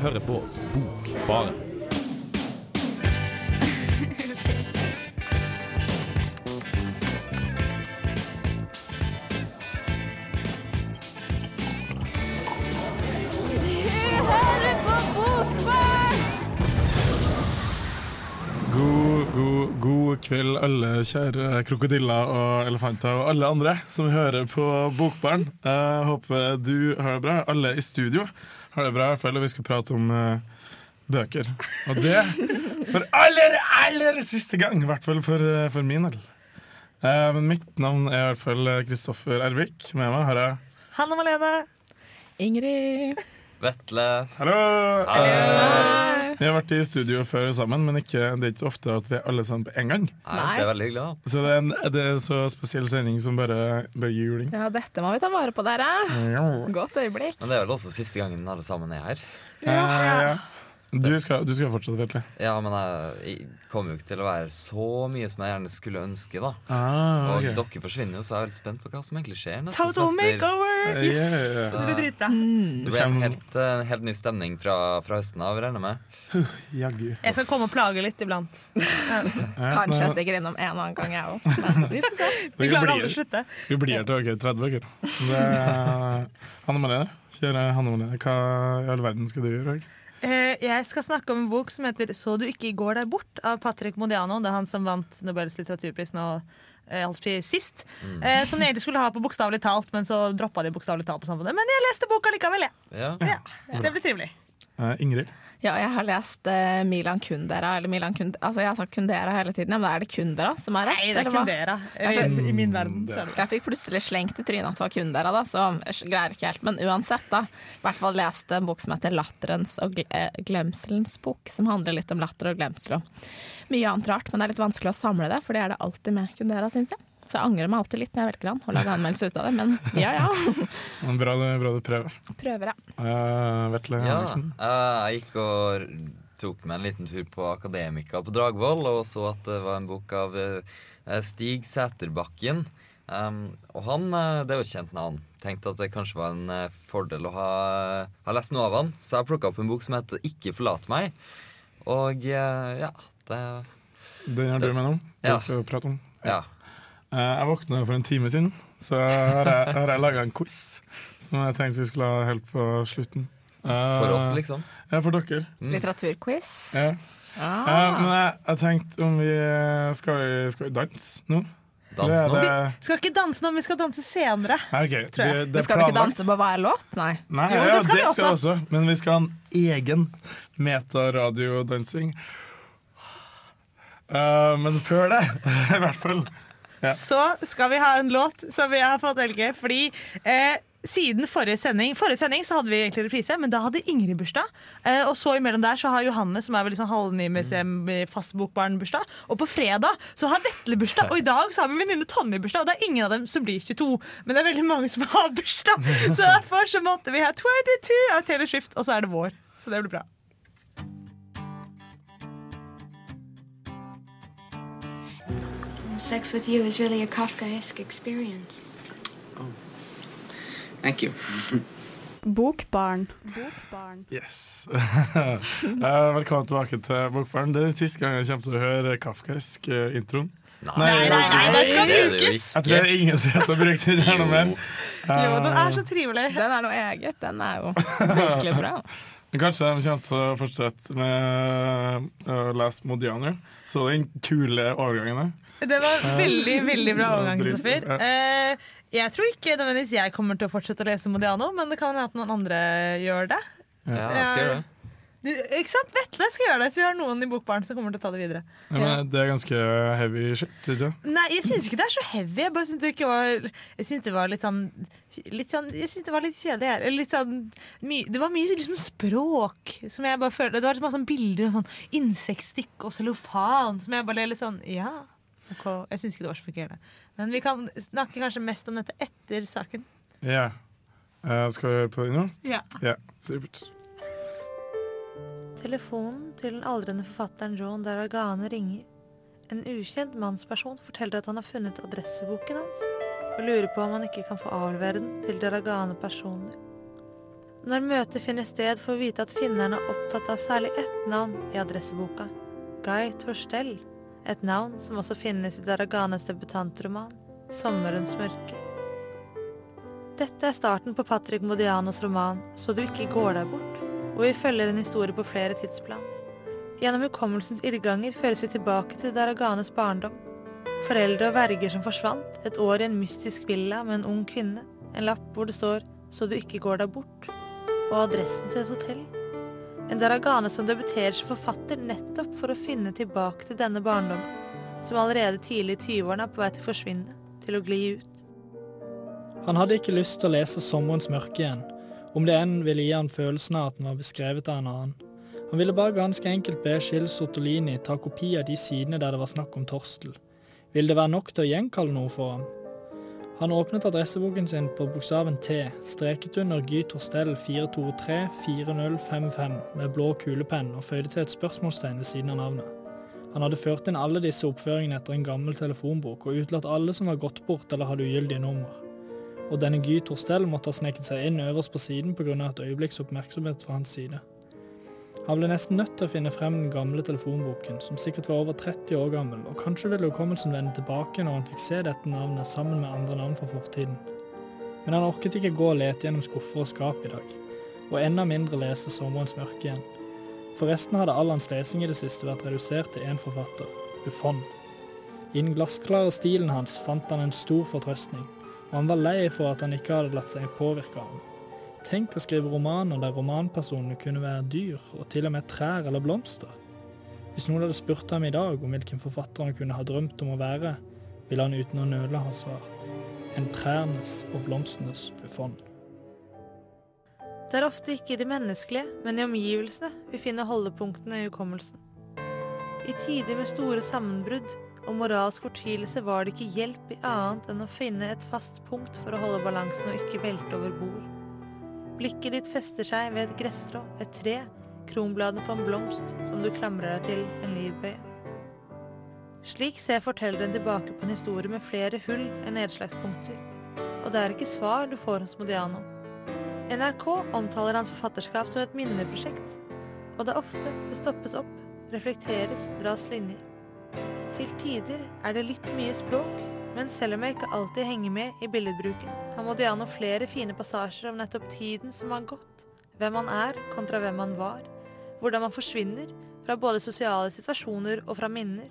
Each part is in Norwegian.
hører på Bokbaren. God, god, god kveld, alle kjære krokodiller og elefanter og alle andre som hører på Bokbarn. Jeg håper du har det bra. Alle i studio har det bra, i hvert fall. Og vi skal prate om uh, bøker. Og det for aller, aller siste gang, i hvert fall for, eh, for min del. Uh, men mitt navn er i hvert fall Kristoffer Ervik. Med meg har jeg Hanne Malene. Ingrid. Vetle. Hallo! Hei. Vi har vært i studio før sammen, men ikke, det er ikke så ofte at vi er alle sammen på en gang. Nei, det er veldig hyggelig, da. Så det er en det er en så spesiell sending som bare, bare juling. Ja, dette må vi ta vare på, dere. Godt øyeblikk. Men det er vel også siste gangen alle sammen er her. Ja, ja. Du, skal, du skal fortsette, Vetle. Ja, men jeg, jeg kommer jo ikke til å være så mye som jeg gjerne skulle ønske, da. Ah, Og dere forsvinner jo, så jeg er litt spent på hva som egentlig skjer neste Total semester. makeover! Yes! yeah, yeah. Det blir dritbra. Det blir en helt, en helt ny stemning fra, fra høsten av, regner jeg med. Jaggu. Jeg skal komme og plage litt iblant. Kanskje jeg stikker innom en og annen gang, jeg òg. Vi får se. Vi vi klarer aldri å slutte. vi blir til dere 30 uker. Er- Hanne Malene, kjære Hanne Malene, hva i all verden skal du gjøre? i dag? Eh, Jeg skal snakke om en bok som heter 'Så du ikke går deg bort' av Patrick Modiano. Det er han som vant Nobels litteraturpris nå eh, altså sist. Eh, som de egentlig skulle ha på Bokstavelig talt, men så droppa de Bokstavelig talt på samfunnet. Men jeg leste boka likevel, jeg. Ja. Ja, det blir trivelig. Uh, Ingrid? Ja, jeg har lest eh, Milan Kundera, eller Milan Kund altså, Jeg har sagt Kundera hele tiden, men er det Kundera som er rett? Nei, det er? Kundera. I, I min verden så er det det. Jeg fikk plutselig slengt i trynet at det var Kundera, da, så jeg greier ikke helt. Men uansett, da. I hvert fall leste en bok som heter 'Latterens og eh, glemselens bok', som handler litt om latter og glemsel og mye annet rart. Men det er litt vanskelig å samle det, for det er det alltid med Kundera, syns jeg. Så jeg angrer meg alltid litt når jeg velger han og lager anmeldelse ut av det, men ja ja. Men Bra, du- bra du prøver. Prøver, jeg. Uh, Vetle Ja, eh, jeg gikk og tok meg en liten tur på Akademika på Dragvoll og så at det var en bok av eh, Stig Sæterbakken. Um, og han, det er jo et kjent navn. Tenkte at det kanskje var en fordel å ha, ha lest noe av han. Så jeg plukka opp en bok som heter 'Ikke forlat meg'. Og ja, det Den har du med nå? Ja. Skal vi prate om. Ja. Eh, Jeg våkna for en time siden, så har jeg, har jeg laga en quiz som jeg tenkte vi skulle ha helt på slutten. Eh, For oss, liksom. Ja, for dere. Mm. Litteraturquiz. Ja. Ah. ja. men jeg, jeg tenkte om vi skal, vi skal vi danse nå? Dans nå. Det... Vi Skal ikke danse nå, vi skal danse senere. Okay, Tror jeg. det- det Men skal vi ikke danse på hver låt? Nei. Nei, Jo, ja, det skal vi skal også. vi også. Men vi skal ha en egen metaradiodansing. Uh, men før det, i hvert fall. Ja. Så skal vi ha en låt som vi har fått velge. Fordi eh, siden forrige sending Forrige sending så hadde vi egentlig reprise, men da hadde Ingrid bursdag. Eh, og så imellom der så har Johanne, som er vel liksom halvny med fast bokbarn, bursdag. Og på fredag så har Vetle bursdag, og i dag så har vi venninne Tonje bursdag. Og det er ingen av dem som blir 22, men det er veldig mange som har bursdag. Så derfor så måtte vi ha 22 av Taylor Swift, og så er det vår. Så det blir bra. Sex with you is really a Kafkaesque experience. Thank you. Bokbarn. Yes. Eh, velkommen tilbake til Bokbarn. Det er den siste gang jeg kommer til å høre kafkaisk eh, introen. Nei, Nei, nei, nei, den skal brukes. Jeg tror det er ingen som har brukt den her noe mer. Jo, den er så trivelig. Den er noe eget. Den er jo virkelig bra. Men Kanskje de kommer til å fortsette med å lese Modiano. Så den kule overgangen der. Det var veldig, veldig bra overgang, Kristoffer. Eh, jeg tror ikke nødvendigvis jeg kommer til å fortsette å lese Modiano, men det kan hende at noen andre gjør det. Ja, jeg skal gjøre det. Du, ikke sant? Vetle skal gjøre det, så vi har noen i Bokbarn som kommer til å ta det videre. Ja, men det er ganske heavy shit, ikke sant? Nei, jeg syns ikke det er så heavy. Jeg bare syns det ikke var Jeg synes det var litt sånn, litt sånn Jeg syns det var litt kjedelig her. Litt sånn, my, det var mye liksom språk som jeg bare følte Det var liksom masse sånn bilder og sånn insektstikk og cellofan som jeg bare litt sånn Ja. Ok. Jeg syns ikke det var så fungerende. Men vi kan snakke kanskje mest om dette etter saken. Ja. Uh, skal vi høre på det nå? Ja. Ja, supert. Telefonen til den aldrende forfatteren John Daragane ringer. En ukjent mannsperson forteller at han har funnet adresseboken hans, og lurer på om han ikke kan få avlevere den til Daragane personlig. Når møtet finner sted, får vi vite at finneren er opptatt av særlig ett navn i adresseboka. Guy Torstell. Et navn som også finnes i Daraganes debutantroman 'Sommerens mørke'. Dette er starten på Patrick Modianos roman 'Så du ikke går deg bort', hvor vi følger en historie på flere tidsplan. Gjennom hukommelsens irrganger føres vi tilbake til Daraganes barndom. Foreldre og verger som forsvant, et år i en mystisk villa med en ung kvinne, en lapp hvor det står 'Så du ikke går deg bort', og adressen til et hotell. En Daragane som debuterer som forfatter nettopp for å finne tilbake til denne barndommen, som allerede tidlig i 20-årene er på vei til å forsvinne, til å gli ut. Han hadde ikke lyst til å lese 'Sommerens mørke' igjen, om det enn ville gi han følelsen av at den var beskrevet av en annen. Han ville bare ganske enkelt be Gilles Sottolini ta kopi av de sidene der det var snakk om Torstel. Ville det være nok til å gjenkalle noe for ham? Han åpnet adresseboken sin på bokstaven T, streket under Gy Torstell 4234055 med blå kulepenn og føyde til et spørsmålstegn ved siden av navnet. Han hadde ført inn alle disse oppføringene etter en gammel telefonbok og utelatt alle som var gått bort eller hadde ugyldige nummer. Og denne Gy Torstell måtte ha sneket seg inn øverst på siden pga. et øyeblikks oppmerksomhet fra hans side. Han ble nesten nødt til å finne frem den gamle telefonboken, som sikkert var over 30 år gammel, og kanskje ville hukommelsen vende tilbake når han fikk se dette navnet sammen med andre navn fra fortiden. Men han orket ikke gå og lete gjennom skuffer og skap i dag, og enda mindre lese Sommerens mørke igjen. Forresten hadde all hans lesing i det siste vært redusert til én forfatter, Buffon. I den glassklare stilen hans fant han en stor fortrøstning, og han var lei for at han ikke hadde latt seg påvirke av ham. Tenk å skrive romaner der romanpersonene kunne være dyr, og til og med trær eller blomster. Hvis noen hadde spurt ham i dag om hvilken forfatter han kunne ha drømt om å være, ville han uten å nøle ha svart en trærnes og blomstenes buffon. Det er ofte ikke i det menneskelige, men i omgivelsene vi finner holdepunktene i hukommelsen. I tider med store sammenbrudd og moralsk fortvilelse var det ikke hjelp i annet enn å finne et fast punkt for å holde balansen og ikke velte over bord. Blikket ditt fester seg ved et gresstrå, et tre, kronbladene på en blomst som du klamrer deg til en livbøye. Slik ser fortelleren tilbake på en historie med flere hull enn nedslagspunkter. Og det er ikke svar du får hos Modiano. NRK omtaler hans forfatterskap som et minneprosjekt, og det er ofte det stoppes opp, reflekteres, dras linjer. Til tider er det litt mye språk, men selv om jeg ikke alltid henger med i billedbruken, har Modiano flere fine passasjer om nettopp tiden som har gått, hvem man er kontra hvem man var, hvordan man forsvinner fra både sosiale situasjoner og fra minner,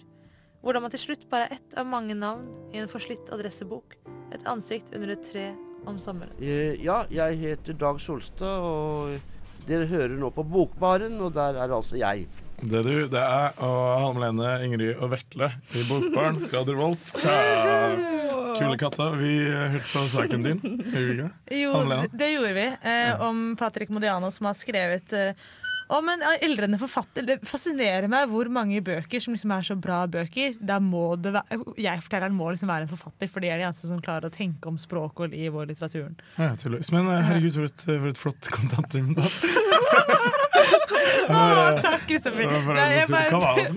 hvordan man til slutt bare er ett av mange navn i en forslitt adressebok, et ansikt under et tre om sommeren. Eh, Ja, jeg heter Dag Solstad, og dere hører nå på Bokbaren, og der er altså jeg. Det du, det er og Halme Lene, Ingrid og Vetle i Bokbarn. Radio Volt. Kule katta. Vi hørte på saken din. Gjorde vi ikke det? Jo, det gjorde vi. Eh, om Patrick Modiano som har skrevet eh, om en eldrende forfatter. Det fascinerer meg hvor mange bøker som liksom er så bra bøker. Der må det være, jeg fortelleren må liksom være en forfatter, for de er de eneste som klarer å tenke om språk og liv og litteraturen. Ja, tydeligvis. Men eh, herregud, for et, for et flott kontantrum da. har. Å, takk, Kristoffer. Det var det?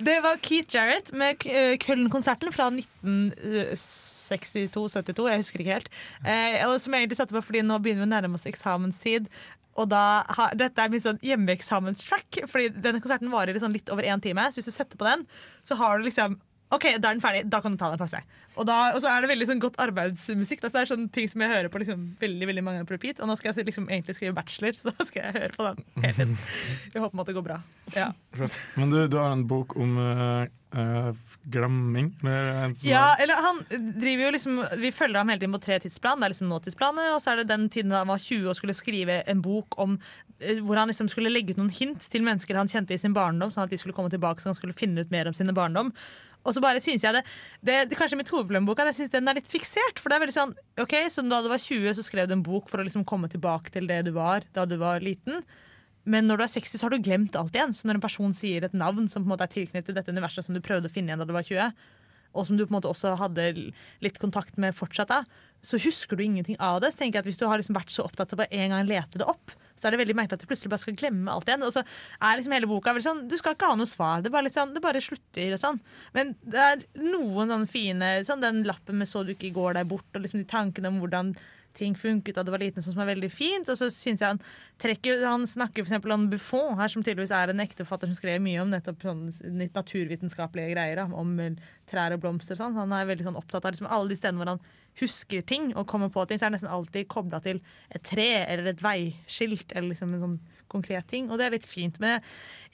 Det Keith Jarrett med eh, Köln-konserten fra 1962-72, jeg husker ikke helt. Eh, og som jeg egentlig satte på fordi nå begynner vi å nærme oss eksamenstid. Og da har, Dette er min sånn hjemmeeksamens-track, fordi denne konserten varer sånn litt over én time. Så hvis du setter på den, så har du liksom OK, da er den ferdig. Da kan du ta deg en pause. Og, da, og så er det veldig sånn godt arbeidsmusikk. Så det er sånne ting som jeg hører på liksom veldig veldig mange på repeat. Og nå skal jeg liksom egentlig skrive bachelor, så da skal jeg høre på den hele tiden. Jeg håper at det går bra. Ja. Men du, du har en bok om eh, eh, glemming? Eller Ja, er- eller han driver jo liksom Vi følger ham hele tiden på tre tidsplan. Det er liksom nåtidsplanet, og så er det den tiden han var 20 og skulle skrive en bok om eh, hvor han liksom skulle legge ut noen hint til mennesker han kjente i sin barndom, sånn at de skulle komme tilbake så han skulle finne ut mer om sine barndom. Og så bare synes jeg det, det, det Kanskje mitt hovedproblem jeg synes den er litt fiksert. For det er veldig sånn OK, så da du var 20, så skrev du en bok for å liksom komme tilbake til det du var da du var liten. Men når du er 60, så har du glemt alt igjen. Så når en person sier et navn som på en måte er tilknyttet dette universet som du prøvde å finne igjen da du var 20, og som du på en måte også hadde litt kontakt med fortsatt da, så husker du ingenting av det. Så tenker jeg at Hvis du har liksom vært så opptatt av å en gang lete det opp, så er det veldig merkelig at du plutselig bare skal glemme alt igjen. Og så er liksom hele boka veldig sånn, Du skal ikke ha noe svar. Det bare sånn, det bare slutter og sånn. Men det er noen sånne fine sånn Den lappen med 'så du ikke går deg bort', og liksom de tankene om hvordan ting funket, og det var lite som er veldig fint. Og så synes jeg han trekker Han snakker eksempel om Buffon, her som tydeligvis er en ekte forfatter som skrev mye om nettopp sånn naturvitenskapelige greier. Da, om trær og blomster og sånn. Han er veldig sånn opptatt av liksom, alle de stedene hvor han husker ting og kommer på ting, så er det nesten alltid kobla til et tre eller et veiskilt eller liksom en sånn konkret ting. Og det er litt fint. Men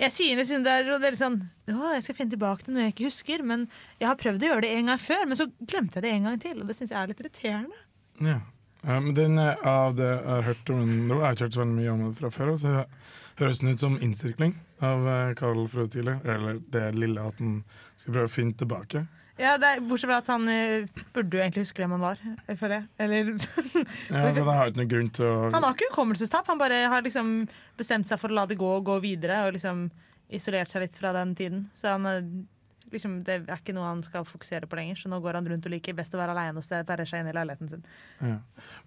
jeg, sier liksom det er veldig sånn Å, jeg skal finne tilbake til noe jeg ikke husker. Men jeg har prøvd å gjøre det en gang før, men så glemte jeg det en gang til. Og det syns jeg er litt irriterende. Ja. Ja, men den er av det jeg har hørt om jeg har ikke hørt så mye om det fra før, så høres den ut som innsirkling av eh, Carl Frode Thiele. Eller det lille at han skal prøve å finne tilbake. Ja, det er, Bortsett fra at han uh, burde jo egentlig huske hvem han var. For det. Eller Ja, for jeg har ikke noen grunn til å Han har ikke hukommelsestap. Han bare har liksom bestemt seg for å la det gå og gå videre. Og liksom isolert seg litt fra den tiden. Så han, liksom, det er ikke noe han skal fokusere på lenger. Så nå går han rundt og liker best å være alene og sperre seg inn i leiligheten sin. Ja.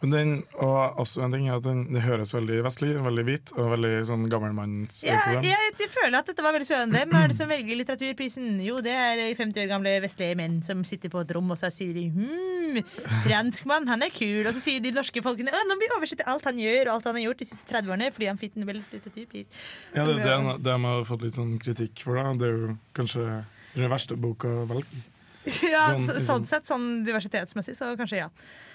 Men den, og også en ting er at den, det høres veldig vestlig, veldig hvit og veldig sånn gammelmanns Ja, jeg, jeg føler at dette var veldig søren. Hvem er det som velger litteraturprisen? Jo, det er 50 år gamle vestlige menn som sitter på et rom, og så sier de hm, franskmann, han er kul. Og så sier de norske folkene «Å, nå må vi oversette alt han gjør og alt han har gjort de siste 30 årene fordi han fikk Nobels litteraturpris. Ja, det, det, er- det har fått litt sånn kritikk for. da Det er jo kanskje den verste boka velge Ja, Sånn, så, liksom. sånn sett, sånn diversitetsmessig, så kanskje ja.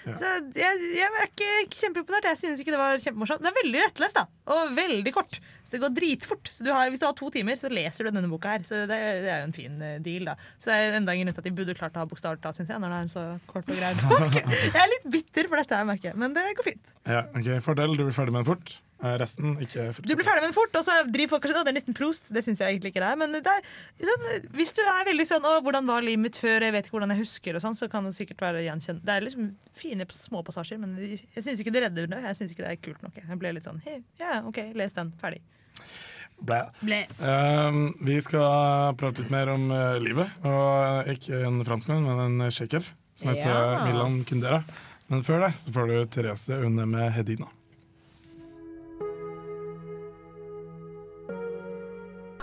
Ja. Så jeg, jeg er ikke kjempeimponert. Jeg synes ikke det var kjempemorsomt. Det er veldig rettlest, da. Og veldig kort. Så det går dritfort. Så du har, hvis du har to timer, så leser du denne boka her. Så det, det er jo en fin eh, deal, da. Så det er enda en grunn til at de burde klart å ha bokstavelig talt, syns jeg, når det er en så kort og grei bok. Jeg er litt bitter for dette, merker jeg. Men det går fint. Ja, ok, Fordel, du blir ferdig med den fort. Eh, Resten ikke. Du blir ferdig med den fort, og så driver folk og sier «Å, det er nesten prost. Det syns jeg egentlig ikke det er. Men det er, sånn, hvis du er veldig sånn 'Å, hvordan var livet mitt før? Jeg vet ikke hvordan jeg husker', og sånn, så kan det sikkert være gjenkjent. Det er liksom fine små passasjer, men jeg syns ikke det redder det. Jeg syns ikke det er kult nok. Jeg ble litt sånn «Hei, Ja, OK, les den. Ferdig. Blæ. Ble. Uh, vi skal prate litt mer om uh, livet, og ikke en franskmann, men en tsjekker som heter Ja. Milan Kundera. Men før det så får du Therese Une med Hedina.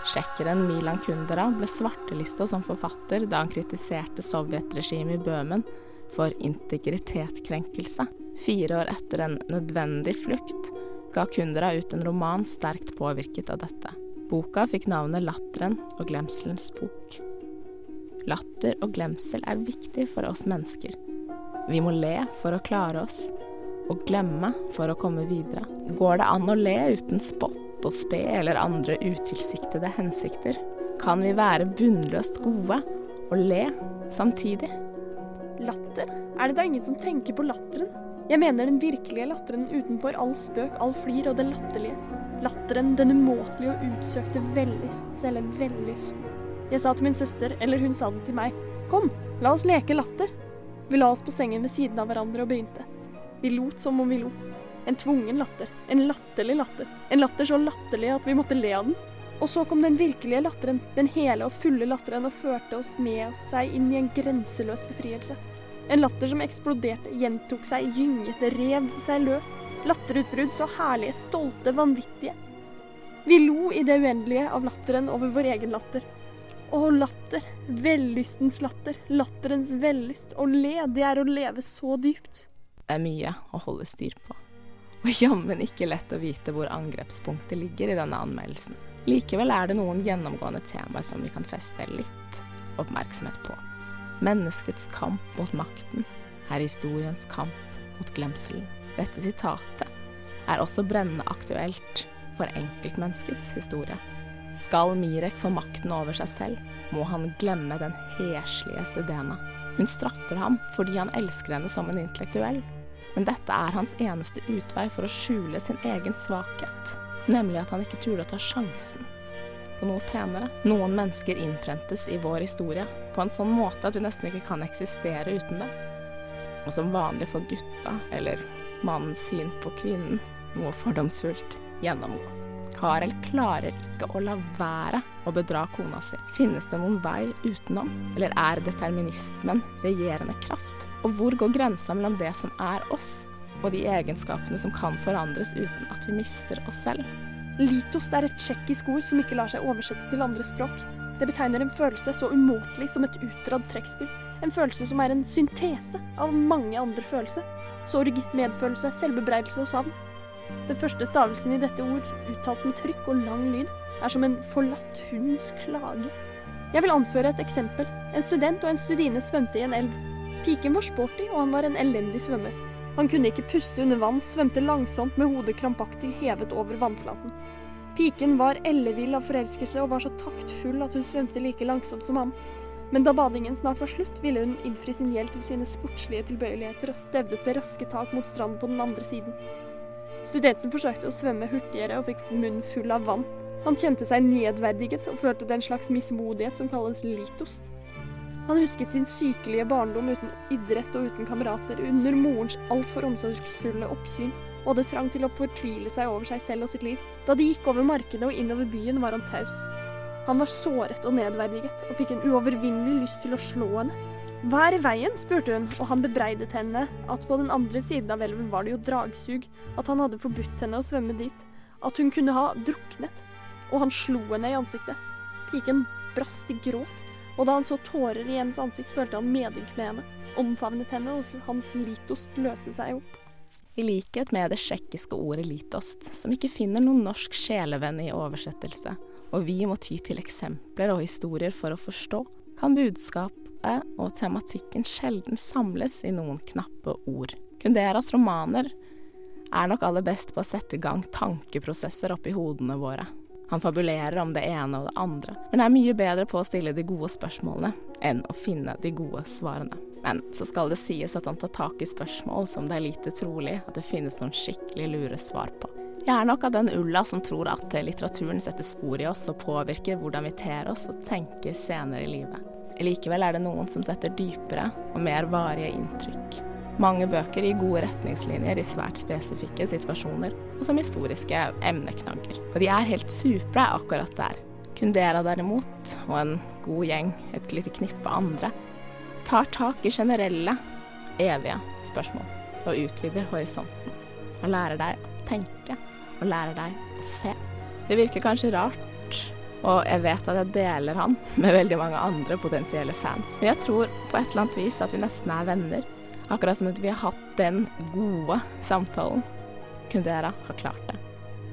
Tsjekkeren Milan Kundera ble svartelista som forfatter da han kritiserte sovjetregimet i Bøhmen for integritetskrenkelse. Fire år etter en nødvendig flukt ga Kundera ut en roman sterkt påvirket av dette. Boka fikk navnet 'Latteren og glemselens bok'. Latter og glemsel er viktig for oss mennesker. Vi må le for å klare oss, og glemme for å komme videre. Går det an å le uten spott og spe eller andre utilsiktede hensikter? Kan vi være bunnløst gode og le samtidig? Latter? Er det da ingen som tenker på latteren? Jeg mener den virkelige latteren utenfor all spøk, all flir og det latterlige. Latteren, den umåtelige og utsøkte vellyst, selve vellysten. Jeg sa til min søster, eller hun sa det til meg, kom, la oss leke latter. Vi la oss på sengen ved siden av hverandre og begynte. Vi lot som om vi lo. En tvungen latter. En latterlig latter. En latter så latterlig at vi måtte le av den. Og så kom den virkelige latteren, den hele og fulle latteren, og førte oss med seg inn i en grenseløs befrielse. En latter som eksploderte, gjentok seg, gynget, rev seg løs. Latterutbrudd så herlige, stolte, vanvittige. Vi lo i det uendelige av latteren over vår egen latter. Å, latter. Vellystens latter. Latterens vellyst. Å le, det er å leve så dypt. Det er mye å holde styr på. Og jammen ikke lett å vite hvor angrepspunktet ligger i denne anmeldelsen. Likevel er det noen gjennomgående temaer som vi kan feste litt oppmerksomhet på. Menneskets kamp mot makten er historiens kamp mot glemselen. Dette sitatet er også brennende aktuelt for enkeltmenneskets historie. Skal Mirek få makten over seg selv, må han glemme den heslige Sedena. Hun straffer ham fordi han elsker henne som en intellektuell. Men dette er hans eneste utvei for å skjule sin egen svakhet, nemlig at han ikke turde å ta sjansen på noe penere. Noen mennesker innprentes i vår historie på en sånn måte at vi nesten ikke kan eksistere uten det. Og som vanlig for gutta, eller mannens syn på kvinnen, noe fordomsfullt, gjennomgå. Karel klarer ikke å la være å bedra kona si. Finnes det noen vei utenom, eller er determinismen regjerende kraft? Og hvor går grensa mellom det som er oss, og de egenskapene som kan forandres uten at vi mister oss selv? Litos er et tsjekkisk ord som ikke lar seg oversette til andre språk. Det betegner en følelse så umåtelig som et utdratt trekkspill. En følelse som er en syntese av mange andre følelser. Sorg, medfølelse, selvbebreidelse og savn. Den første stavelsen i dette ord, uttalt med trykk og lang lyd, er som en forlatt hunds klage. Jeg vil anføre et eksempel. En student og en studine svømte i en elv. Piken var sporty, og han var en elendig svømmer. Han kunne ikke puste under vann, svømte langsomt med hodet krampaktig hevet over vannflaten. Piken var ellevill av forelskelse og var så taktfull at hun svømte like langsomt som ham. Men da badingen snart var slutt, ville hun innfri sin gjeld til sine sportslige tilbøyeligheter og stevnet med raske tak mot stranden på den andre siden. Studenten forsøkte å svømme hurtigere og fikk munnen full av vann. Han kjente seg nedverdiget og følte den slags mismodighet som kalles litost. Han husket sin sykelige barndom uten idrett og uten kamerater, under morens altfor omsorgsfulle oppsyn, og hadde trang til å fortvile seg over seg selv og sitt liv. Da de gikk over markedet og innover byen, var han taus. Han var såret og nedverdiget, og fikk en uovervinnelig lyst til å slå henne. Hva er i veien? spurte hun, og han bebreidet henne at på den andre siden av elven var det jo dragsug, at han hadde forbudt henne å svømme dit, at hun kunne ha druknet, og han slo henne i ansiktet. Piken brast i gråt, og da han så tårer i hennes ansikt, følte han medynk med henne, omfavnet henne, og hans litost løste seg opp. I likhet med det tsjekkiske ordet litost, som ikke finner noen norsk sjelevenn i oversettelse, og vi må ty til eksempler og historier for å forstå, kan budskapet og tematikken sjelden samles i noen knappe ord. Kunderas romaner er nok aller best på å sette i gang tankeprosesser oppi hodene våre. Han fabulerer om det ene og det andre, men er mye bedre på å stille de gode spørsmålene enn å finne de gode svarene. Men så skal det sies at han tar tak i spørsmål som det er lite trolig at det finnes noen skikkelig lure svar på. Jeg er nok av den ulla som tror at litteraturen setter spor i oss og påvirker hvordan vi ter oss og tenker senere i livet. Likevel er det noen som setter dypere og mer varige inntrykk. Mange bøker gir gode retningslinjer i svært spesifikke situasjoner, og som historiske emneknagger. Og de er helt supre akkurat der. Kundera derimot, og en god gjeng, et lite knippe andre, tar tak i generelle, evige spørsmål og utvider horisonten. Og lærer deg å tenke, og lærer deg å se. Det virker kanskje rart, og jeg vet at jeg deler han med veldig mange andre potensielle fans. Men jeg tror på et eller annet vis at vi nesten er venner. Akkurat som at vi har hatt den gode samtalen. Kundera har klart det.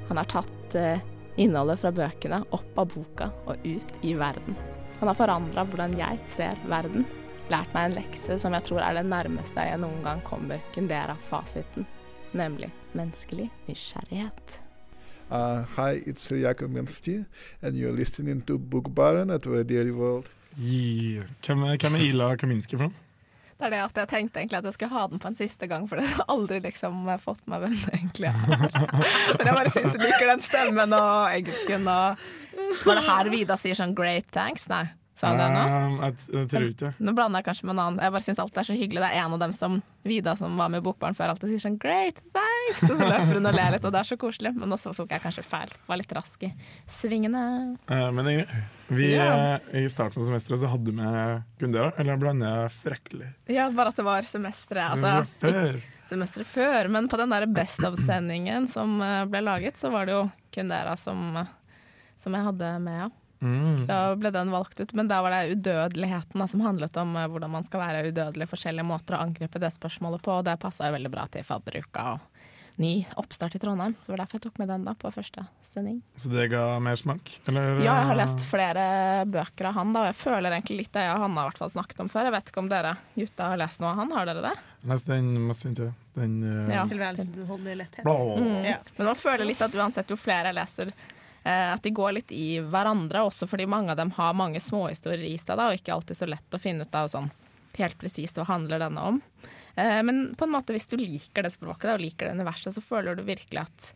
Han har tatt eh, innholdet fra bøkene opp av boka og ut i verden. Han har forandra hvordan jeg ser verden. Lært meg en lekse som jeg tror er det nærmeste jeg noen gang kommer Kundera-fasiten, nemlig menneskelig nysgjerrighet. Uh, hi, it's Jakob Mensti, and you're listening to Bookbaren at Radio World. Yeah. Hvem, hvem er Ila Kaminski for noe? Det er det at jeg tenkte egentlig at jeg skulle ha den på en siste gang, for det har aldri liksom fått meg hvem det egentlig er. Men jeg bare syns jeg liker den stemmen og engelsken og Var det her Vida sier sånn 'great thanks'? Nei. Sa han det nå? Um, jeg, jeg tror ikke det. Nå blander jeg kanskje med en annen. Jeg bare syns alt er så hyggelig. Det er en av dem som Vida, som var med i Bokbarn før, alltid sier sånn 'great thanks', og så løper hun og ler litt, og det er så koselig. Men også tok jeg kanskje feil. Var litt rask i svingene. Eh, men Ingrid, vi, Ja. eh, i starten av semesteret så hadde vi med Gundera, eller blander jeg frekkelig? Ja, bare at det var semesteret. Semesteret Altså, før. semesteret før. Men på den der Best of-sendingen som eh, ble laget, så var det jo Kundera som, eh, som jeg hadde med, ja. Mm. Da ble den valgt ut. Men da var det udødeligheten da, som handlet om uh, hvordan man skal være udødelig, forskjellige måter å angripe det spørsmålet på, og det passa jo veldig bra til fadderuka og ny oppstart i Trondheim. Så det var derfor jeg tok med den da på første sending. Så det ga mer smak? Eller? Ja, jeg har lest flere bøker av han, da, og jeg føler egentlig litt det jeg og Hanna har fall snakket om før. Jeg vet ikke om dere gutta har lest noe av han, har dere det? Lest den mest inntil. Den uh, Ja. Tilværelsens letthet. Mm. Ja. Men man føler litt at uansett jo flere jeg leser, eh, at de går litt i hverandre, også fordi mange av dem har mange småhistorier i seg, og ikke alltid så lett å finne ut av sånn helt presist hva handler denne om. Eh, men på en måte hvis du liker det språket og liker det universet, så føler du virkelig at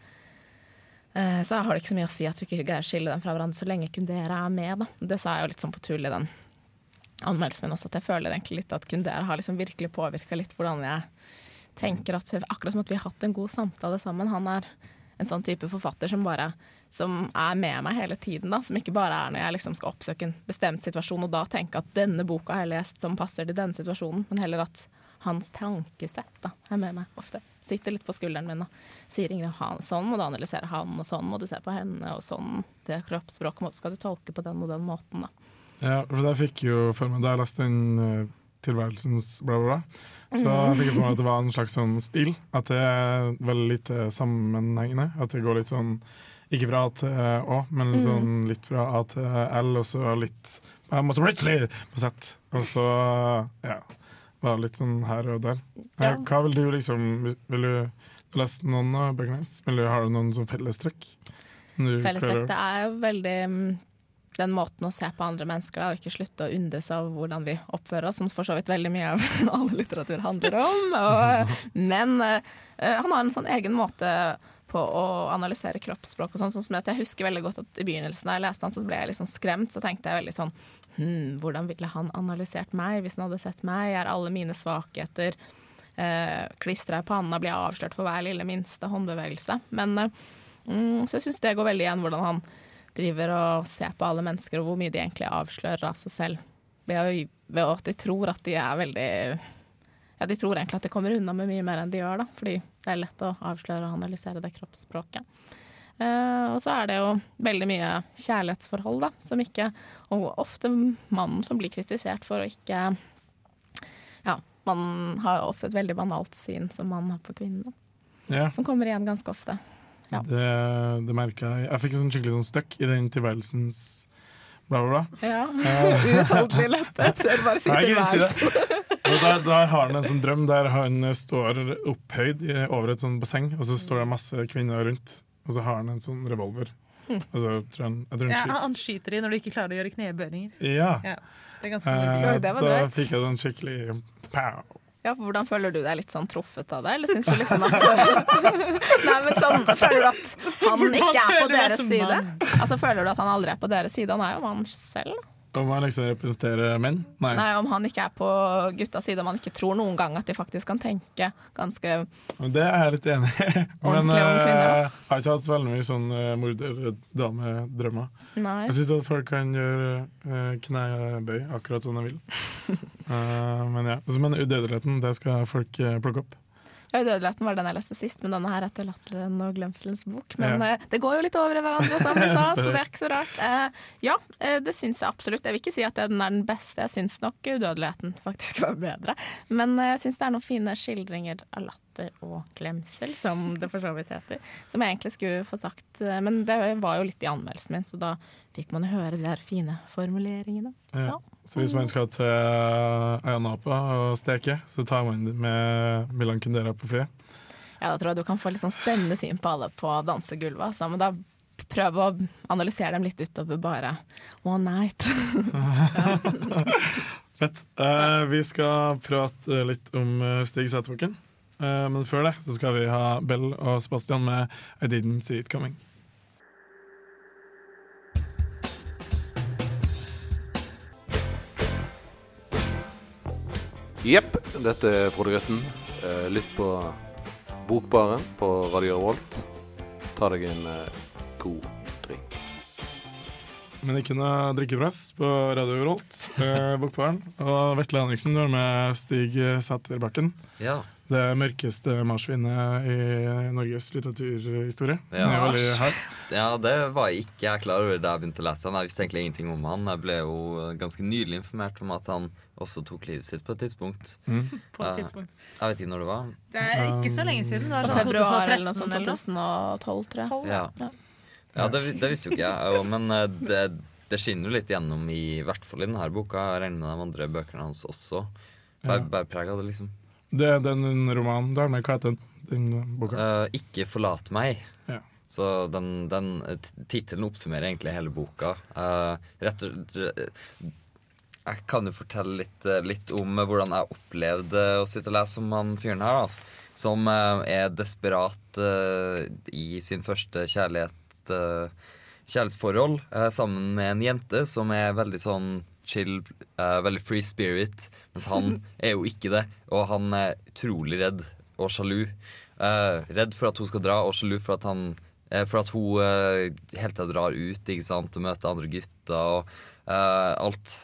eh, så har det ikke så mye å si at du ikke greier å skille dem fra hverandre så lenge Kundera er med. Da. Det sa jeg jo litt sånn på tull i den anmeldelsen min også, at jeg føler egentlig litt at Kundera har liksom virkelig påvirka litt hvordan jeg tenker at Akkurat som at vi har hatt en god samtale sammen. Han er en sånn type forfatter som bare som er med meg hele tiden. da, Som ikke bare er når jeg liksom skal oppsøke en bestemt situasjon og da tenke at denne boka har jeg lest som passer til denne situasjonen, men heller at hans tankesett da, er med meg ofte. Sitter litt på skulderen min og sier Ingrid, han, sånn må du analysere han, og sånn må du se på henne, og sånn det kroppsspråket skal du tolke på den og den måten. da. Ja, for jeg fikk jo for meg da jeg leste den eh, tilværelsens bla, bla, bla. Så jeg fikk for meg at det var en slags sånn stil. At det er veldig lite sammenhengende. At det går litt sånn ikke fra A til Å, men Mhm. sånn litt fra A til L, og så litt masse plutselig på sett. Og så ja, bare litt sånn her og der. Ja. Eh, Hva vil du liksom Vil du lese noen av bøkene hennes? Har du noen sånn fellestrekk? Fellestrekk det er jo veldig mm, den måten å se på andre mennesker da, og ikke slutte å undres av hvordan vi oppfører oss, som for så vidt veldig mye av all litteratur handler om. Og, men uh, han har en sånn egen måte på å analysere kroppsspråk og sånn. sånn som at Jeg husker veldig godt at i begynnelsen da jeg leste han, så ble jeg litt sånn skremt. Så tenkte jeg veldig sånn hm, Hvordan ville han analysert meg hvis han hadde sett meg? Er alle mine svakheter eh, klistra i panna? Blir jeg avslørt for hver lille minste håndbevegelse? Men eh, mm, så jeg syns det går veldig igjen hvordan han driver og ser på alle mennesker, og hvor mye de egentlig avslører av seg selv. Ved, å, ved at de tror at de er veldig Ja, de tror egentlig at de kommer unna med mye mer enn de gjør, da. Fordi det er lett å avsløre og analysere det kroppsspråket. Eh, og så er det jo veldig mye kjærlighetsforhold, da, som ikke Og ofte mannen som blir kritisert for å ikke Ja, man har jo ofte et veldig banalt syn som mann har på kvinnen. Ja. Som kommer igjen ganske ofte. Ja. Det, det merka jeg. Jeg fikk sånn skikkelig sånn støkk i den tilværelsens bla, bla, bla. Ja. Eh, Uutholdelig lettet. Så bare si det. Og der, der har han en sånn drøm der han står opphøyd over et sånt basseng, og så står det masse kvinner rundt, og så har han en sånn revolver. Hm. Og så tror han, jeg tror han Ja, skyter. han skyter i når du ikke klarer å gjøre knebøyninger. Ja. Det er ganske Eh, det var da drøyt. fikk jeg den skikkelig pow. Ja, for Hvordan føler du deg litt sånn truffet av det, eller syns du liksom at Nei, men sånn, Føler du at han ikke er på deres side? Altså Føler du at han aldri er på deres side? Han er jo mann selv. Om han liksom representerer menn? Nei. Nei, Om han ikke er på guttas side, om han ikke tror noen gang at de faktisk kan tenke ganske Det er jeg litt enig i. Men eh, jeg har ikke hatt så veldig mye sånn uh, morderdamedrømmer. Jeg syns at folk kan gjøre eh, knebøy akkurat som de vil. Eh, men ja, altså, men udødeligheten, det skal folk eh, plukke opp. Ja, Udødeligheten var den jeg leste sist, men denne her heter 'Latteren og glemselens bok'. Men Ja. eh, det går jo litt over i hverandre, som vi sa, så det er ikke så rart. Eh, ja, eh, det syns jeg absolutt. Jeg vil ikke si at den er den beste. Jeg syns nok udødeligheten faktisk var bedre. Men jeg syns det er noen fine skildringer av latter og glemsel, som det for så vidt heter. Som jeg egentlig skulle få sagt, men det var jo litt i anmeldelsen min, så da fikk man høre de der fine formuleringene. Ja. Ja. Så hvis man skal til Ayanapa og steke, så tar man med Milan Kundera på flyet. Ja, da tror jeg du kan få litt sånn spennende syn på alle på dansegulvet. Altså. Men da prøv å analysere dem litt utover bare one night. Fett. Eh, vi skal prate litt om uh, Stig Sæterbakken. Eh, men før det så skal vi ha Bell og Sebastian med I Didn't See It Coming. Jepp, dette er Frode Grøtten. Eh, Lytt på Bokbaren på Radio Revolt. Ta deg en eh, god drink. Men ikke noe drikkepress på Radio Revolt, uh, Bokbaren. Og Vetle Henriksen, du har med Stig Sæterbakken. Ja. Det mørkeste marsvinet i Norges litteraturhistorie. Ja. ja, det var ikke jeg klar over da jeg begynte å lese han. Jeg visste egentlig ingenting om han. Jeg ble jo ganske nylig informert om at han også tok livet sitt på et tidspunkt. Mm. På et tidspunkt. Jeg vet ikke når det var. Det er ikke så lenge siden. Det var sånn februar 2013 eller noe sånt. 2012, tror jeg. Ja, ja det, det visste jo ikke jeg. Men eh, det, det skinner jo litt gjennom, i, i hvert fall i denne boka. Jeg regner med de andre bøkene hans også. Bare, bare preg av det, liksom. Det er den romanen du har med. Hva heter den, boka? Uh, 'Ikke forlat meg'. Ja. Så den, den tittelen oppsummerer egentlig hele boka. Uh, rett og Jeg kan jo fortelle litt, eh, litt om hvordan jeg opplevde å sitte og lese om han fyren her. Altså, som uh, er desperat i sin første kjærlighet, kjærlighetsforhold sammen med en jente som er veldig sånn chill, uh, veldig free spirit, mens han er jo ikke det. Og han er utrolig redd og sjalu. Uh, redd for at hun skal dra, og sjalu for at han uh, For at hun uh, helt til drar ut ikke sant, og møter andre gutter og alt.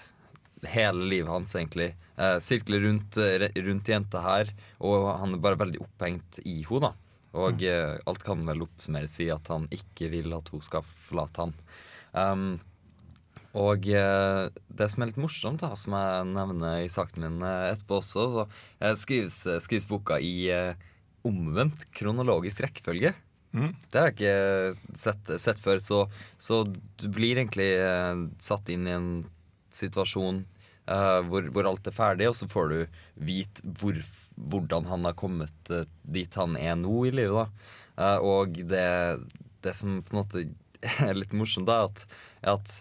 Hele livet hans, egentlig. Sirkler rundt, rundt jenta her, og han er bare veldig opphengt i henne. Og eh, alt kan vel oppsummeres i at han ikke vil at hun skal forlate han. Um, Og eh, det som er litt morsomt, da, som jeg nevner i saken min eh, etterpå også, så eh, skrives, skrives boka i omvendt kronologisk rekkefølge. Mm. Det har jeg ikke sett, sett før, så, så du blir egentlig satt inn i en situasjon eh, hvor, hvor alt er ferdig, og så får du vite hvor, hvordan han har kommet dit han er nå i livet. Eh, og det, det som på en måte er litt morsomt, da, er at, er at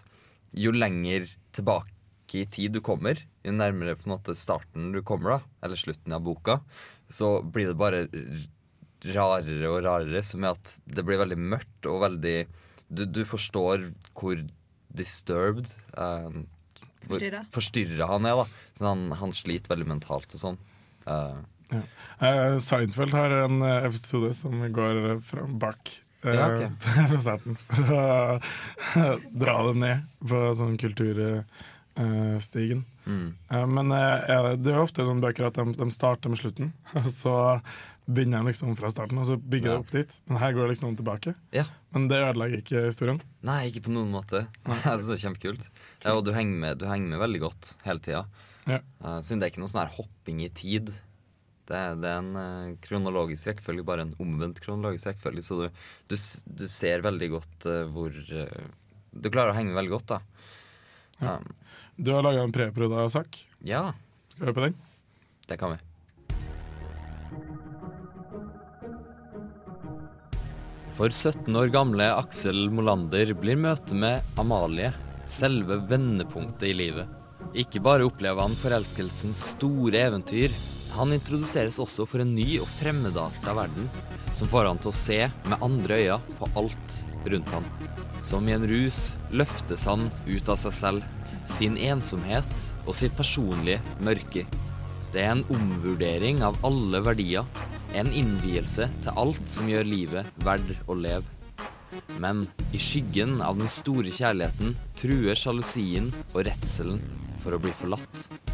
jo lenger tilbake i tid du kommer, jo nærmere på en måte starten du kommer, da, eller slutten av boka, så blir det bare rarere og rarere, som er at det blir veldig mørkt og veldig Du, du forstår hvor disturbed eh, hvor Forstyrra. han er, da. Så han, han sliter veldig mentalt og sånn. Eh, Ja. Uh, Seinfeld har en eh, episode som går fra bak eh, Ja, okay. på. For å dra det ned på sånn kulturstigen. Mm. Eh, men eh, det er ofte sånne bøker at de, de starter med slutten, så begynner de liksom fra starten, og så bygger Ja. det opp dit. Men her går det liksom tilbake. Ja. Men det ødelegger ikke historien. Nei, ikke på noen måte. Det er kjempekult. Ja, og du henger, med, du henger med veldig godt hele tida. Ja. siden det er ikke noe sånn her hopping i tid. Det er, det er en eh, kronologisk rekkefølge, bare en omvendt kronologisk rekkefølge. Så du, du, du ser veldig godt eh, hvor eh, Du klarer å henge veldig godt, da. Ja. Um, Du har laga en preproda-sak. ja, Skal vi høre på den? det kan vi. For 17 år gamle Aksel Molander blir møtet med Amalie selve vendepunktet i livet. Ikke bare opplever han forelskelsens store eventyr, han introduseres også for en ny og fremmedarta verden, som får han til å se med andre øyne på alt rundt ham. Som i en rus løftes han ut av seg selv, sin ensomhet og sitt personlige mørke. Det er en omvurdering av alle verdier, en innvielse til alt som gjør livet verdt å leve. Men i skyggen av den store kjærligheten truer sjalusien og redselen for å bli forlatt.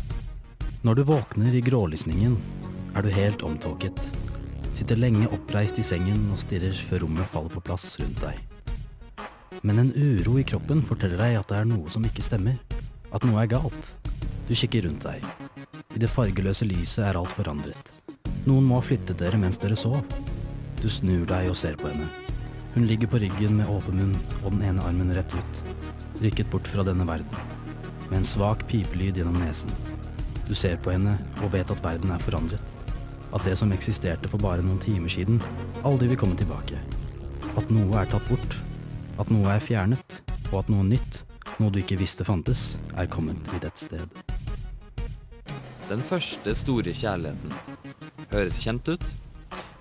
Når du våkner i grålysningen, er du helt omtåket. Sitter lenge oppreist i sengen og stirrer før rommet faller på plass rundt deg. Men en uro i kroppen forteller deg at det er noe som ikke stemmer. At noe er galt. Du kikker rundt deg. I det fargeløse lyset er alt forandret. Noen må ha flyttet dere mens dere sov. Du snur deg og ser på henne. Hun ligger på ryggen med åpen munn og den ene armen rett ut. Rykket bort fra denne verden. Med en svak pipelyd gjennom nesen. Du ser på henne og vet at verden er forandret. At det som eksisterte for bare noen timer siden, aldri vil komme tilbake. At noe er tatt bort. At noe er fjernet. Og at noe nytt, noe du ikke visste fantes, er kommet til et sted. Den første store kjærligheten. Høres kjent ut?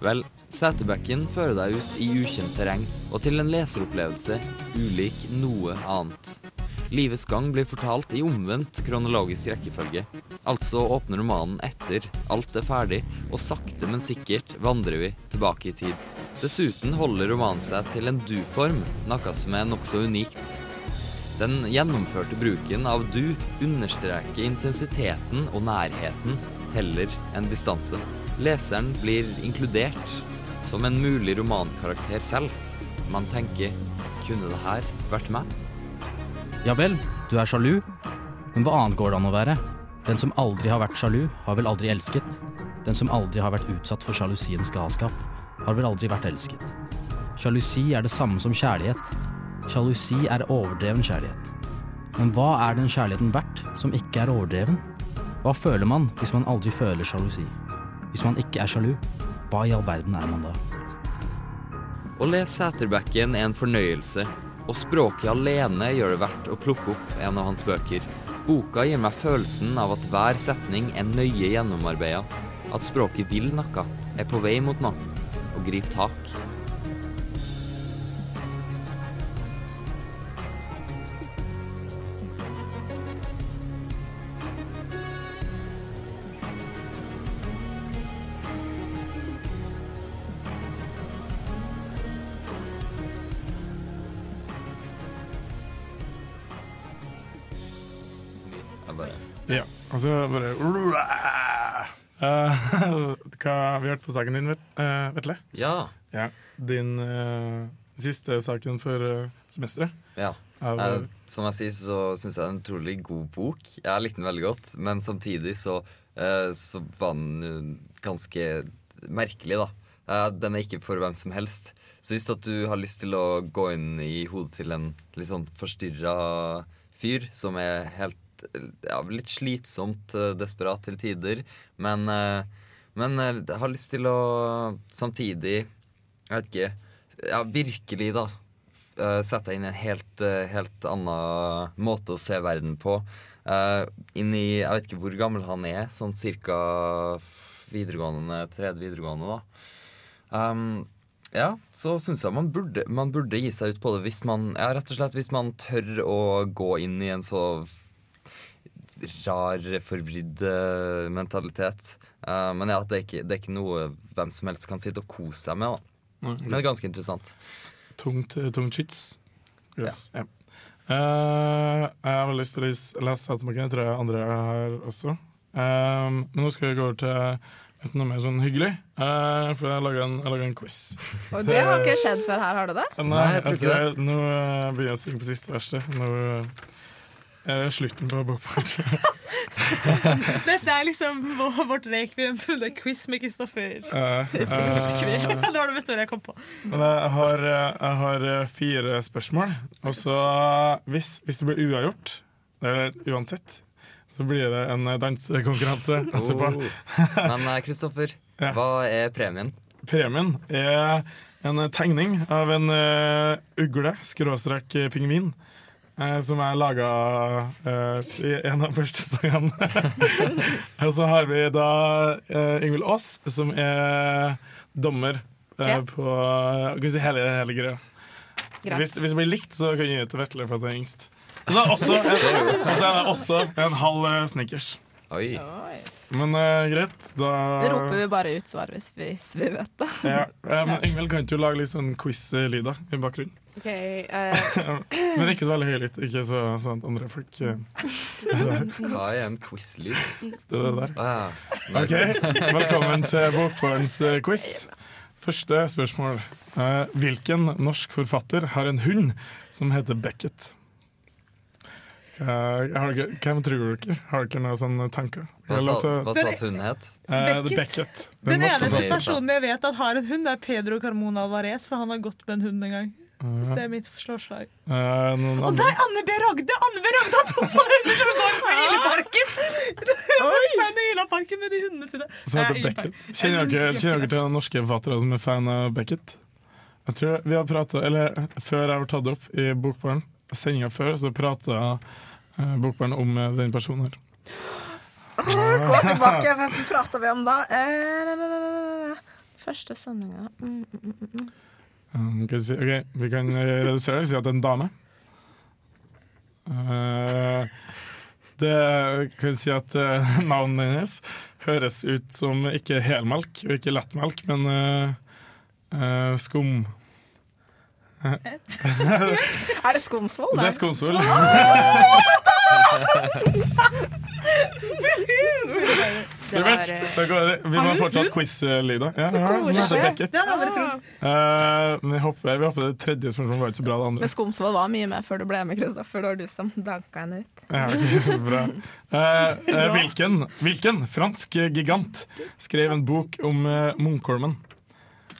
Vel, Setebekken fører deg ut i ukjent terreng og til en leseropplevelse ulik noe annet. Livets gang blir fortalt i omvendt kronologisk rekkefølge. Altså åpner romanen etter alt er ferdig, og sakte, men sikkert vandrer vi tilbake i tid. Dessuten holder romanen seg til en du-form, noe som er nokså unikt. Den gjennomførte bruken av du understreker intensiteten og nærheten heller enn distanse. Leseren blir inkludert som en mulig romankarakter selv. Man tenker kunne det her vært meg? Ja vel, du er sjalu. Men hva annet går det an å være? Den som aldri har vært sjalu, har vel aldri elsket. Den som aldri har vært utsatt for sjalusiens galskap, har vel aldri vært elsket. Sjalusi er det samme som kjærlighet. Sjalusi er overdreven kjærlighet. Men hva er den kjærligheten verdt som ikke er overdreven? Hva føler man hvis man aldri føler sjalusi? Hvis man ikke er sjalu, hva i all verden er man da? Å lese Sæterbekken er en fornøyelse, og språket alene gjør det verdt å plukke opp en av hans bøker. Boka gir meg følelsen av at hver setning er nøye gjennomarbeida, at språket vil noe, er på vei mot noe, og griper tak. Ja, så bare uh, Hva vi hørt på saken din, Vet- eh, Vetle? Ja. ja. Din uh, Siste saken for semesteret. Ja. Av- Eh, som jeg sier, så syns jeg det er en utrolig god bok. Jeg likte den veldig godt, men samtidig så, så var den ganske merkelig, da. Den er ikke for hvem som helst. Så hvis at du har lyst til å gå inn i hodet til en litt sånn forstyrra fyr som er helt ja, litt slitsomt eh, desperat til tider, men, eh, men jeg har lyst til å samtidig Jeg vet ikke Ja, virkelig, da sette inn en helt, eh, helt annen måte å se verden på. Eh, inn i Jeg vet ikke hvor gammel han er, sånn cirka videregående, tredje videregående, da. Um, ja, så syns jeg man burde, man burde gi seg ut på det hvis man Ja, rett og slett hvis man tør å gå inn i en så rar, forvridd eh, mentalitet. Uh, men ja, det er, ikke, det er ikke noe hvem som helst kan sitte og kose seg med. da Nei. Men det er ganske interessant. Tungt, tungt skyts. Yes. Ja. Eh, jeg har lyst til å lese lese Jeg tror jeg andre har også. Um, men nå skal vi gå over til et noe mer sånn hyggelig. Uh, for jeg laga en, jeg en quiz. Og det har ikke skjedd før her, har det det? Nei, jeg tror ikke det. Nå eh, begynner jeg å synge på siste verset. Nå eh, er det slutten på bokbarn. Dette er liksom vårt rekviem. Det er quiz med Kristoffer. Uh, uh, det var det beste ordet jeg kom på. Men jeg har, eh, jeg har eh, fire spørsmål. Og så eh, hvis, hvis det blir uavgjort, eller uansett, så blir det en eh, dansekonkurranse etterpå. Oh. Men Kristoffer, Kristoffer, hva er premien? Premien er en eh, tegning av en uh, ugle, skråstrek eh, pingvin. Eh, som jeg laga eh, i en av de første sangene. Og så har vi da uh, Ingvild Aas, som er dommer eh, Ja. på uh, si hele, hele greia. Hvis, hvis det blir likt, så kan jeg gi det til Vetle for at jeg er yngst. Og så er det også, en, og så er det også en halv eh, Snickers. Oi. Men uh, greit, da Det roper vi bare ut svar hvis vi, hvis vi vet det. ja, eh, men Ingvild, kan ikke du lage litt sånn quiz-lyder i bakgrunnen? Ok, uh. Men ikke så veldig høylytt, ikke så, sånn at andre folk eh, Hva er en quiz-lyd? Det er det der. Ah, Ok. Velkommen til Bokbarns eh, quiz. Første spørsmål. Eh, hvilken norsk forfatter har en hund som heter Beckett? Hvem tror dere? Har dere noen sånne tanker? Hva sa, hva sa at hun het? Uh, Beckett. Beckett. Den Den eneste personen jeg vet at har en hund, er Pedro Carmona Alvarez, for han har gått med en hund en gang. Så det er mitt slåslag. Uh, Og det er Anne B. Ragde! Anne B. Ragde har to sånne hunder som går på Illeparken! Fan av Illeparken med de hundene sine. Som heter Eh, Beckett. Kjenner dere, til den norske forfattere som er fan av Beckett? Jeg tror vi har pratet, eller Før jeg var tatt opp i Bokbarn, sendinga før, så prata uh, Bokbarn om eh, den personen her. Gå tilbake, hvem prata vi om da? Eh, Første sendinga mm, mm, mm, mm. Um, si, vi kan eh, redusere det og si at det er en dame. Uh, det kan si at uh, navnet hennes høres ut som ikke helmelk og ikke lettmelk, men uh, skum. Er det Skomsvold? Det er skumsvoll. Supert. Det- Vi må fortsatt quiz-lyda. Ja, Så ja, koselig. Det hadde jeg aldri trodd. Uh, men jeg håper, vi håper det tredje spørsmålet var ikke så bra, det andre. Men Skomsvold var mye med før du ble med, Kristoffer. Det var du som danka henne ut. Ja, ok, bra. Uh, eh, hvilken, hvilken fransk gigant skrev en bok om uh, Munkholmen?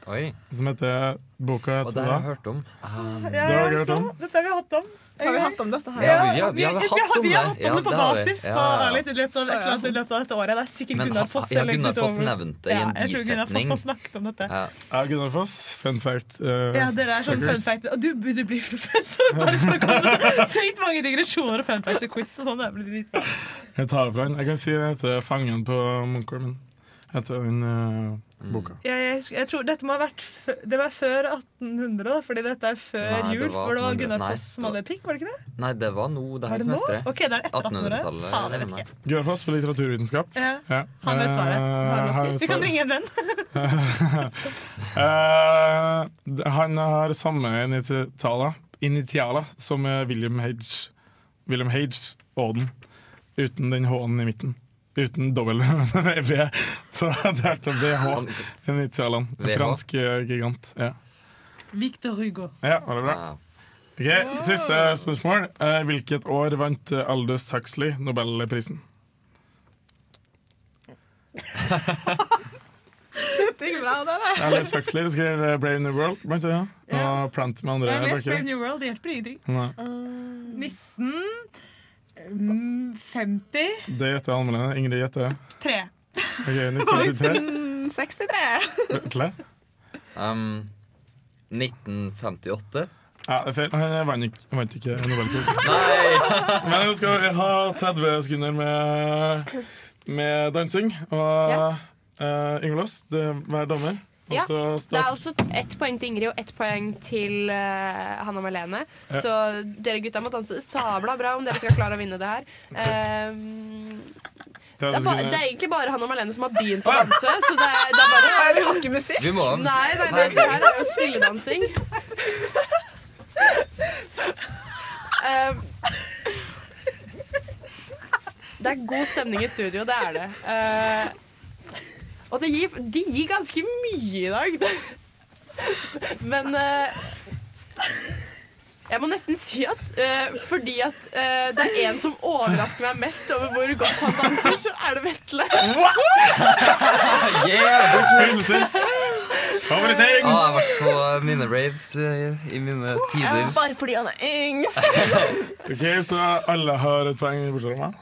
Oi. Som heter Boka Og det har jeg hørt om. Um, Det har jeg hørt om. Dette har vi hatt om. Har vi hatt om dette her? Ja, vi har- vi har vi, hatt om det. vi har hatt om det på det på basis Ja, på ja, ja. I løpet av, et eller annet, av dette året. Det er sikkert Men Gunnar Foss. ja, Gunnar Foss nevnt nevnte det i en Ja, jeg tror Gunnar Foss har snakket om dette. Ja. Ja, Gunnar Foss. Fun fact. Uh, Ja, dere er sånn fun fact. Og du burde bli professor! Bare for å komme med sykt mange digresjoner og fun facts og quiz og sånn. Det blir dritbra. Jeg tar det fra den. Jeg kan si det heter 'Fangen på Munkholmen'. Heter den eh, boka. Jeg, jeg, jeg tror Dette må ha vært Det var før 1800, da, fordi dette er før Nei, jul. var For det var Gunnar Foss som hadde pikk, var det ikke det? Nei, det var nå det her semesteret. Okay, det er etter 1800. 1800-tallet. Faen, jeg vet ikke. Gunnar Foss på litteraturvitenskap. Ja. Ja. Han vet svaret. Eh, Vi kan ringe en venn. uh, han har samme initialer, initialer som eh, William Hage. William Hage Auden. Uten den H-en i midten uten dobbel V. Så det er til BH, initialene. En fransk eh, gigant. Ja. Victor Hugo. Ja, var det bra? Ok, Siste spørsmål. Eh, hvilket år vant Aldous Huxley Nobelprisen? Det er ikke bra, det der. Alice Huxley skrev eh, 'Brave New World'. Blant annet. Og Plant med andre. Jeg leste Brave New World, det hjelper ingenting. 19... Mm, 50? Det gjetter Almene. Ingrid gjetter. 3. Okay, 1963. 63. um, 1958. Ja, det er feil. Han vant ikke, vant ikke Nobelprisen. Men jeg skal jeg ha 30 sekunder med, med dansing. Og ja. uh, Ingolås, hver dommer. Ja, det er altså ett poeng til Ingrid og ett poeng til uh, Hanna Malene. Ja. Så dere gutta må danse sabla bra om dere skal klare å vinne det her. Um, det, er bare, det er egentlig bare Hanna Malene som har begynt å danse. Så det er, det er bare Vi det ikke musikk. Vi må ha musikk. Nei, nei, det, det her er jo stilledansing. Um, det er god stemning i studio, det er det. Uh, og det gir, de gir ganske mye i dag. Men uh, jeg må nesten si at uh, fordi at uh, det er en som overrasker meg mest over hvor godt han danser, så er det Vetle. Favorisering! Ah, jeg har vært på mine raves eh, i mine tider. Bare fordi han er yngst. Ok, Så alle har et poeng bortsett fra meg?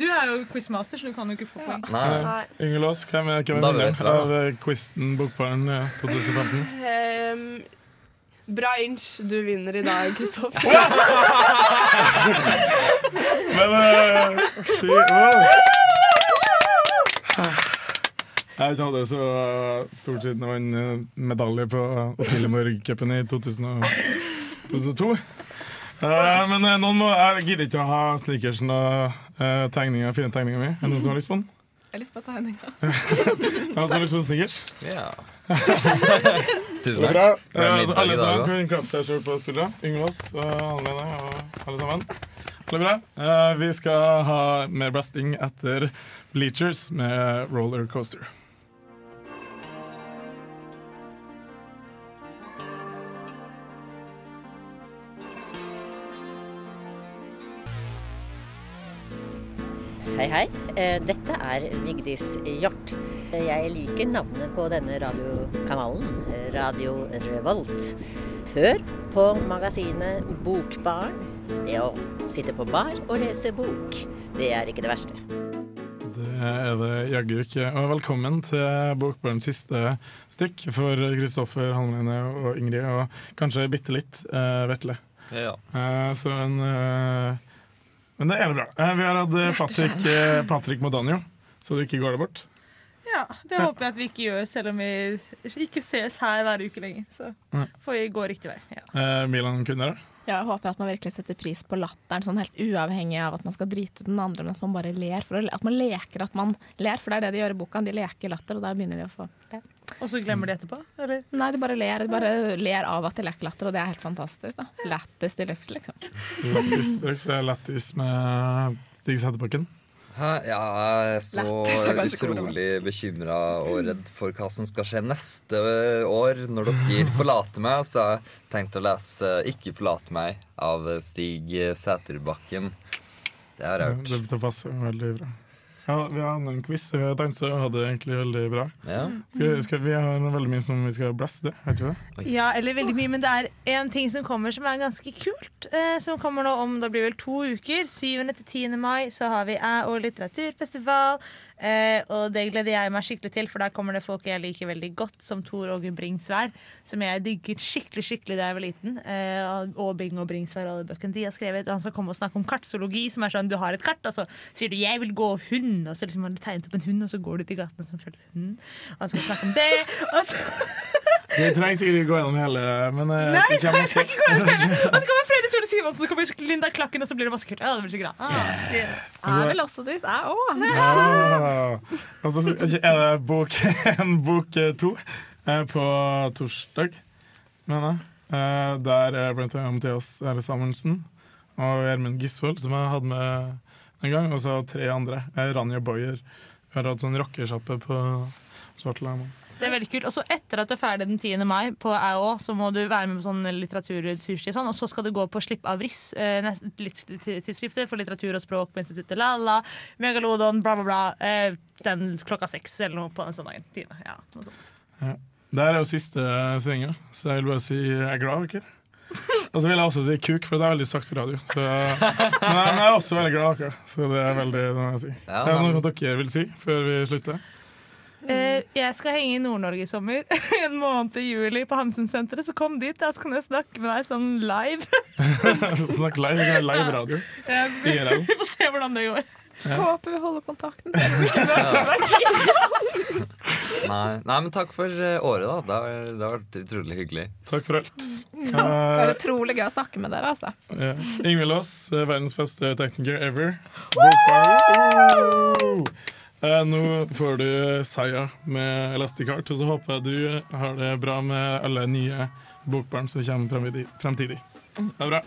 Du er jo quizmaster, så du kan jo ikke få poeng. Nei. Nei. Ingelås, hvem er, hvem er vet av eh, quizen Bokbaren eh, 2015? Um, bra inch, du vinner i dag, Kristoffer. Men eh, fy, wow. Jeg har ikke hatt det så stort siden jeg vant eh, medalje på Otillemorg-cupen i 2002. Uh, men eh, noen må, jeg gidder ikke å ha sneakersen og uh, tegninger, fine tegninger mi. Er det noen som har lyst på den? Jeg har lyst på tegninga. Noen som har lyst på sneakers? Ja. Det Tusen takk. bra. Det ble Eh, middag så alle sammen også. kan klappe seg på skuldra. Yngvås og Anne-Lene og alle sammen. Alle bra. Uh, vi skal ha mer blasting etter Bleachers med Roller Coaster. Hei, hei. Eh, Dette er Vigdis Hjort. Jeg liker navnet på denne radiokanalen, Radio Revolt. Hør på magasinet Bokbarn. Det å sitte på bar og lese bok, det er ikke det verste. Det er det jaggu ikke. Og velkommen til Bokbarns siste stikk for Kristoffer, Halmene og Ingrid, og kanskje bitte litt uh, Vetle. Ja. Uh, så en eh, Men det det bra. Eh, vi har hatt eh, Patrick, eh, Patrick Modanio, så du ikke går deg bort. Ja, Det håper jeg at vi ikke gjør, selv om vi ikke ses her hver uke lenger. Så får vi gå riktig vei. Ja. Eh, Milan kunne da? Ja, jeg håper at man virkelig setter pris på latteren, sånn helt uavhengig av at man skal drite ut den andre, men at man bare ler. For å, le- at man leker at man ler, for det er det de gjør i boka. De leker latter, og da begynner de å få le. Og så glemmer de etterpå? Eller? Nei, de bare ler. De bare ler av at de leker latter, og det er helt fantastisk. da. Lættis de luxe, liksom. Lattis, så er Lattis med Stig Sæterbakken. Hæ? Ja, jeg er så utrolig bekymra og redd for hva som skal skje neste år når dere forlater meg. Så jeg har tenkt å lese 'Ikke forlate meg' av Stig Sæterbakken. Det har jeg hørt. det passer veldig bra. Ja, vi har en quiz, vi har dansa og hadde det egentlig veldig bra. Ja. Skal, skal, vi har veldig mye som vi skal blaste, er ikke det? Ja, eller veldig mye, men det er en ting som kommer som er ganske kult. Eh, som kommer nå om det blir vel to uker. 7. til 10. mai så har vi æ- og litteraturfestival. Eh, og det gleder jeg meg skikkelig til, for der kommer det folk jeg liker veldig godt, som Tor Åge Bringsvær, som jeg digget skikkelig skikkelig da jeg var liten. Eh, og Bing og Bringsvær alle bøkene de har skrevet. Han skal komme og snakke om kartzoologi, som er sånn du har et kart, og så sier du 'jeg vil gå hund', og så liksom har du tegnet opp en hund, og så går du til gatene som følger hunden. Og han skal snakke om det. Og så Vi trenger sikkert ikke gå gjennom hele, men eh, Nei, det kommer jeg skal ikke gå gjennom hele. Og så kommer Fredrik Solli Simonsen, så kommer Linda Klakken, og så blir det masse kult. Ja, det blir så bra. Ah, yeah. Jeg vil også dit, jeg òg. Og så er det bok, en bok eh, to eh, på torsdag, mener jeg. Eh, Der er blant annet Mathias R. Samuelsen og Gjermund Gisvold, som jeg hadde med en gang, og så tre andre. Ranja Boyer. Vi har hatt sånn rockesjappe på Svartlamoen. Det er veldig kult. Og så etter at du er ferdig den 10. mai på AO, så må du være med på sånn litteratursushi og sånn, og så skal du gå på Slipp av Riss, eh, nest- litt t- tidsskrifter for litteratur og språk på instituttet Lala, Megalodon, bla, bla, bla. Eh, den klokka seks eller noe på den søndagen. 10. Ja, noe sånt. Ja. Det er jo siste sendinga, så jeg vil bare si jeg er glad. Ikke? Og så vil jeg også si kuk, for det er veldig sagt på radio. Så, men jeg er også veldig glad. Akkurat. Så det er veldig det må jeg si. Ja, er det noe dere vil si før vi slutter? Eh, jeg skal henge i Nord-Norge i sommer. en måned i juli på Hamsunsenteret. Så kom dit, da så kan jeg snakke med deg sånn live. Snakk live, det er live radio. Ja. Vi får se hvordan det går. Ja. Håper vi holder kontakten. Nei, nei, men takk for eh, året, da. Det har, det har vært utrolig hyggelig. Takk for alt. Det er utrolig gøy å snakke med dere, altså. Ja. Ingvild Aas, eh, verdens beste tekniker ever. Bokbar. Eh, Nå får du Saya med Elasticart, og så håper jeg du har det bra med alle nye bokbarn som kommer fremtidig. Det er bra.